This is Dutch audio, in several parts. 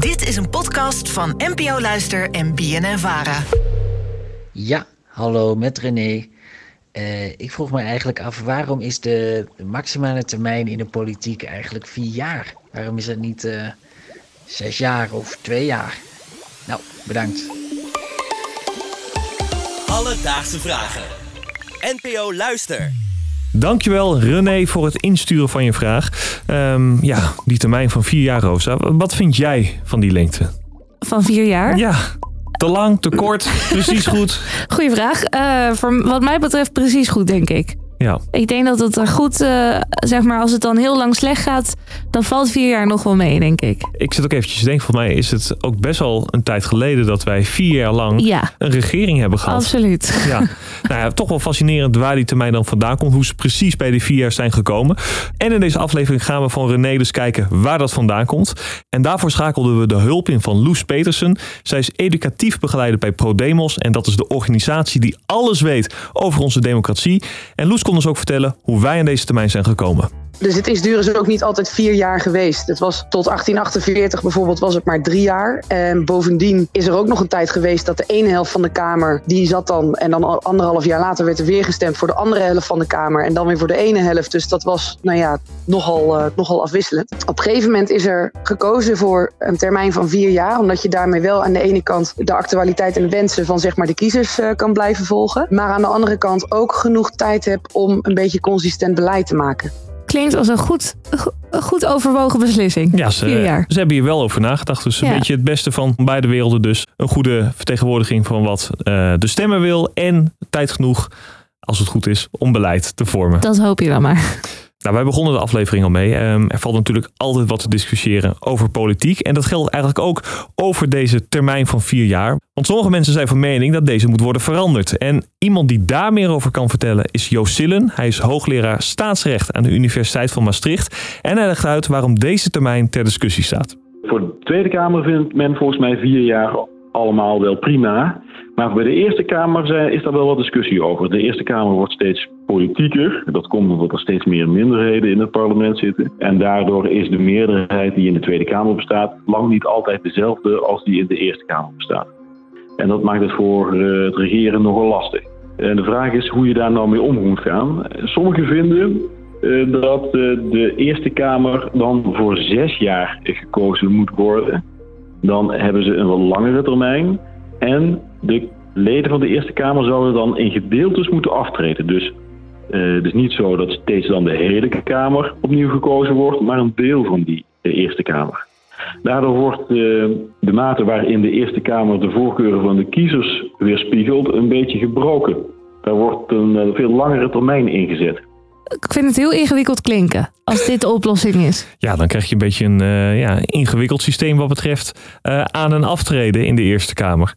Dit is een podcast van NPO Luister en BNN Vara. Ja, hallo met René. Eh, ik vroeg me eigenlijk af waarom is de, maximale termijn in de politiek eigenlijk vier jaar? Waarom is het niet eh, zes jaar of twee jaar? Nou, bedankt. Alledaagse vragen. NPO Luister. Dankjewel René voor het insturen van je vraag. Ehm, ja, die termijn van vier jaar, Rosa. Wat vind jij van die lengte? Van vier jaar? Ja, te lang, te kort, precies goed. Goeie vraag. Eh, voor wat mij betreft precies goed, denk ik. Ja, Ik denk dat het er goed, eh, zeg maar, als het dan heel lang slecht gaat, dan valt vier jaar nog wel mee, denk ik. ik zit ook eventjes te denken, volgens mij is het ook best wel een tijd geleden dat wij vier jaar lang Ja, een regering hebben gehad. absoluut. Ja, nou ja, toch wel fascinerend waar die termijn dan vandaan komt. Hoe ze precies bij die vier jaar zijn gekomen. En in deze aflevering gaan we van René dus kijken waar dat vandaan komt. En daarvoor schakelden we de hulp in van Loes Petersen. Zij is educatief begeleider bij ProDemos. En dat is de organisatie die alles weet over onze democratie. En Loes ons ook vertellen hoe wij aan deze termijn zijn gekomen. Dus het is dus ook niet altijd vier jaar geweest. Het was tot 1848 bijvoorbeeld was het maar drie jaar. En bovendien is er ook nog een tijd geweest dat de ene helft van de Kamer, die zat dan en dan anderhalf jaar later werd er weer gestemd voor de andere helft van de Kamer en dan weer voor de ene helft. Dus dat was, nou ja, nogal, eh, nogal afwisselend. Op een gegeven moment is er gekozen voor een termijn van vier jaar, omdat je daarmee wel aan de ene kant de actualiteit en de wensen van zeg maar de kiezers eh, kan blijven volgen, maar aan de andere kant ook genoeg tijd hebt om een beetje consistent beleid te maken. Klinkt als een goed, een goed overwogen beslissing. Ja, ze, Vier jaar. ze hebben hier wel over nagedacht. Dus een Ja. beetje het beste van beide werelden. Dus een goede vertegenwoordiging van wat eh, de stemmer wil. En tijd genoeg, als het goed is, om beleid te vormen. Dat hoop je dan maar. Nou, wij begonnen de aflevering al mee. Ehm, er valt natuurlijk altijd wat te discussiëren over politiek. En dat geldt eigenlijk ook over deze termijn van vier jaar. Want sommige mensen zijn van mening dat deze moet worden veranderd. En iemand die daar meer over kan vertellen is Joost Sillen. Hij is hoogleraar staatsrecht aan de Universiteit van Maastricht. En hij legt uit waarom deze termijn ter discussie staat. Voor de Tweede Kamer vindt men volgens mij vier jaar allemaal wel prima. Maar bij de Eerste Kamer is daar wel wat discussie over. De Eerste Kamer wordt steeds politieker. Dat komt omdat er steeds meer minderheden in het parlement zitten. En daardoor is de meerderheid die in de Tweede Kamer bestaat... lang niet altijd dezelfde als die in de Eerste Kamer bestaat. En dat maakt het voor eh, het regeren nogal lastig. En de vraag is hoe je daar nou mee om moet gaan. Sommigen vinden eh, dat eh, de Eerste Kamer dan voor zes jaar gekozen moet worden. Dan hebben ze een wat langere termijn. En de leden van de Eerste Kamer zouden dan in gedeeltes moeten aftreden. Dus eh, het is niet zo dat steeds dan de hele Kamer opnieuw gekozen wordt, maar een deel van die Eerste Kamer. Daardoor wordt eh, de mate waarin de Eerste Kamer de voorkeuren van de kiezers weerspiegelt een beetje gebroken. Daar wordt een eh, veel langere termijn ingezet. Ik vind het heel ingewikkeld klinken als dit de oplossing is. Ja, dan krijg je een beetje een eh, ja, ingewikkeld systeem wat betreft eh, aan- en aftreden in de Eerste Kamer.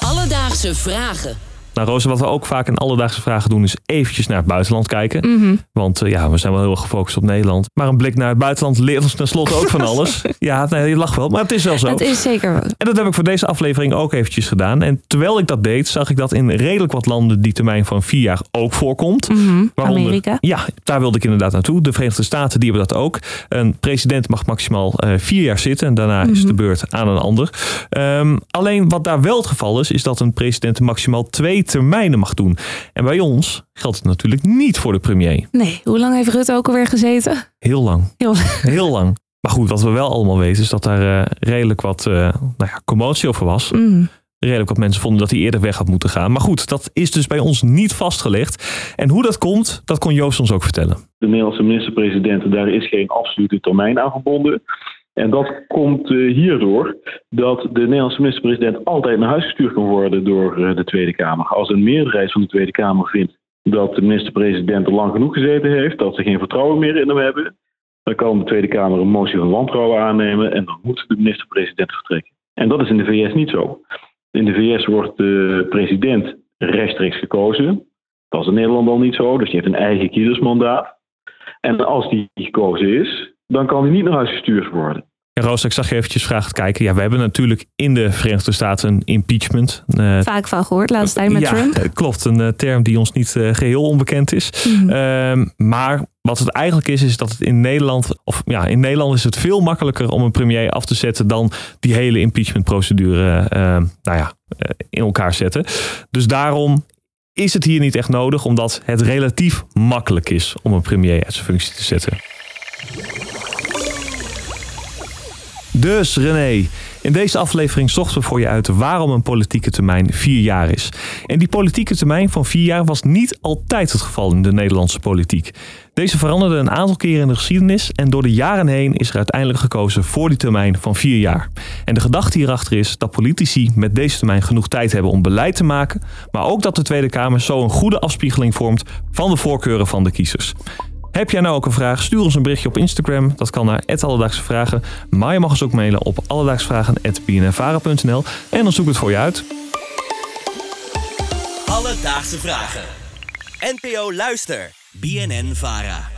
Alledaagse vragen. Nou, Rosa, wat we ook vaak in alledaagse vragen doen, is eventjes naar het buitenland kijken. Mhm. Want eh, ja, we zijn wel heel erg gefocust op Nederland. Maar een blik naar het buitenland leert ons tenslotte ook van alles. Ja, nee, je lacht wel, maar het is wel zo. Het is zeker. En dat heb ik voor deze aflevering ook eventjes gedaan. En terwijl ik dat deed, zag ik dat in redelijk wat landen die termijn van vier jaar ook voorkomt. Mhm. Waaronder- Amerika. Ja, daar wilde ik inderdaad naartoe. De Verenigde Staten die hebben dat ook. Een president mag maximaal eh, vier jaar zitten. En daarna is Mhm. de beurt aan een ander. Ehm, alleen wat daar wel het geval is, is dat een president maximaal twee termijnen mag doen. En bij ons geldt het natuurlijk niet voor de premier. Nee, hoe lang heeft Rutte ook alweer gezeten? Heel lang. Heel Heel lang. Maar goed, wat we wel allemaal weten is dat daar eh, redelijk wat eh, nou ja, commotie over was. Mm. Redelijk wat mensen vonden dat hij eerder weg had moeten gaan. Maar goed, dat is dus bij ons niet vastgelegd. En hoe dat komt, dat kon Joost ons ook vertellen. De Nederlandse minister-president, daar is geen absolute termijn aan verbonden. En dat komt eh, hierdoor dat de Nederlandse minister-president altijd naar huis gestuurd kan worden door eh, de Tweede Kamer. Als een meerderheid van de Tweede Kamer vindt dat de minister-president er lang genoeg gezeten heeft, dat ze geen vertrouwen meer in hem hebben, dan kan de Tweede Kamer een motie van wantrouwen aannemen en dan moet de minister-president vertrekken. En dat is in de VS niet zo. In de VS wordt de president rechtstreeks gekozen. Dat is in Nederland al niet zo, dus die heeft een eigen kiezersmandaat. En als die gekozen is, dan kan hij niet naar huis gestuurd worden. Ja, Roos, ik zag je eventjes vragen kijken. Ja, we hebben natuurlijk in de Verenigde Staten een impeachment. Uh, Vaak van gehoord, laatst tijd met ja, Trump. klopt. Een uh, term die ons niet uh, geheel onbekend is. Mhm. Uh, maar wat het eigenlijk is, is dat het in Nederland, of ja, in Nederland is het veel makkelijker om een premier af te zetten dan die hele impeachmentprocedure nou ja, in elkaar zetten. Dus daarom is het hier niet echt nodig, omdat het relatief makkelijk is om een premier uit zijn functie te zetten. Dus René, in deze aflevering zochten we voor je uit waarom een politieke termijn vier jaar is. En die politieke termijn van vier jaar was niet altijd het geval in de Nederlandse politiek. Deze veranderde een aantal keren in de geschiedenis en door de jaren heen is er uiteindelijk gekozen voor die termijn van vier jaar. En de gedachte hierachter is dat politici met deze termijn genoeg tijd hebben om beleid te maken, maar ook dat de Tweede Kamer zo een goede afspiegeling vormt van de voorkeuren van de kiezers. Heb jij nou ook een vraag? Stuur ons een berichtje op Instagram. Dat kan naar Alledaagse Vragen. Maar je mag ons ook mailen op alledaagsvragen.bnnvara.nl en dan zoek ik het voor je uit. Alledaagse Vragen. NPO Luister. BNN Vara.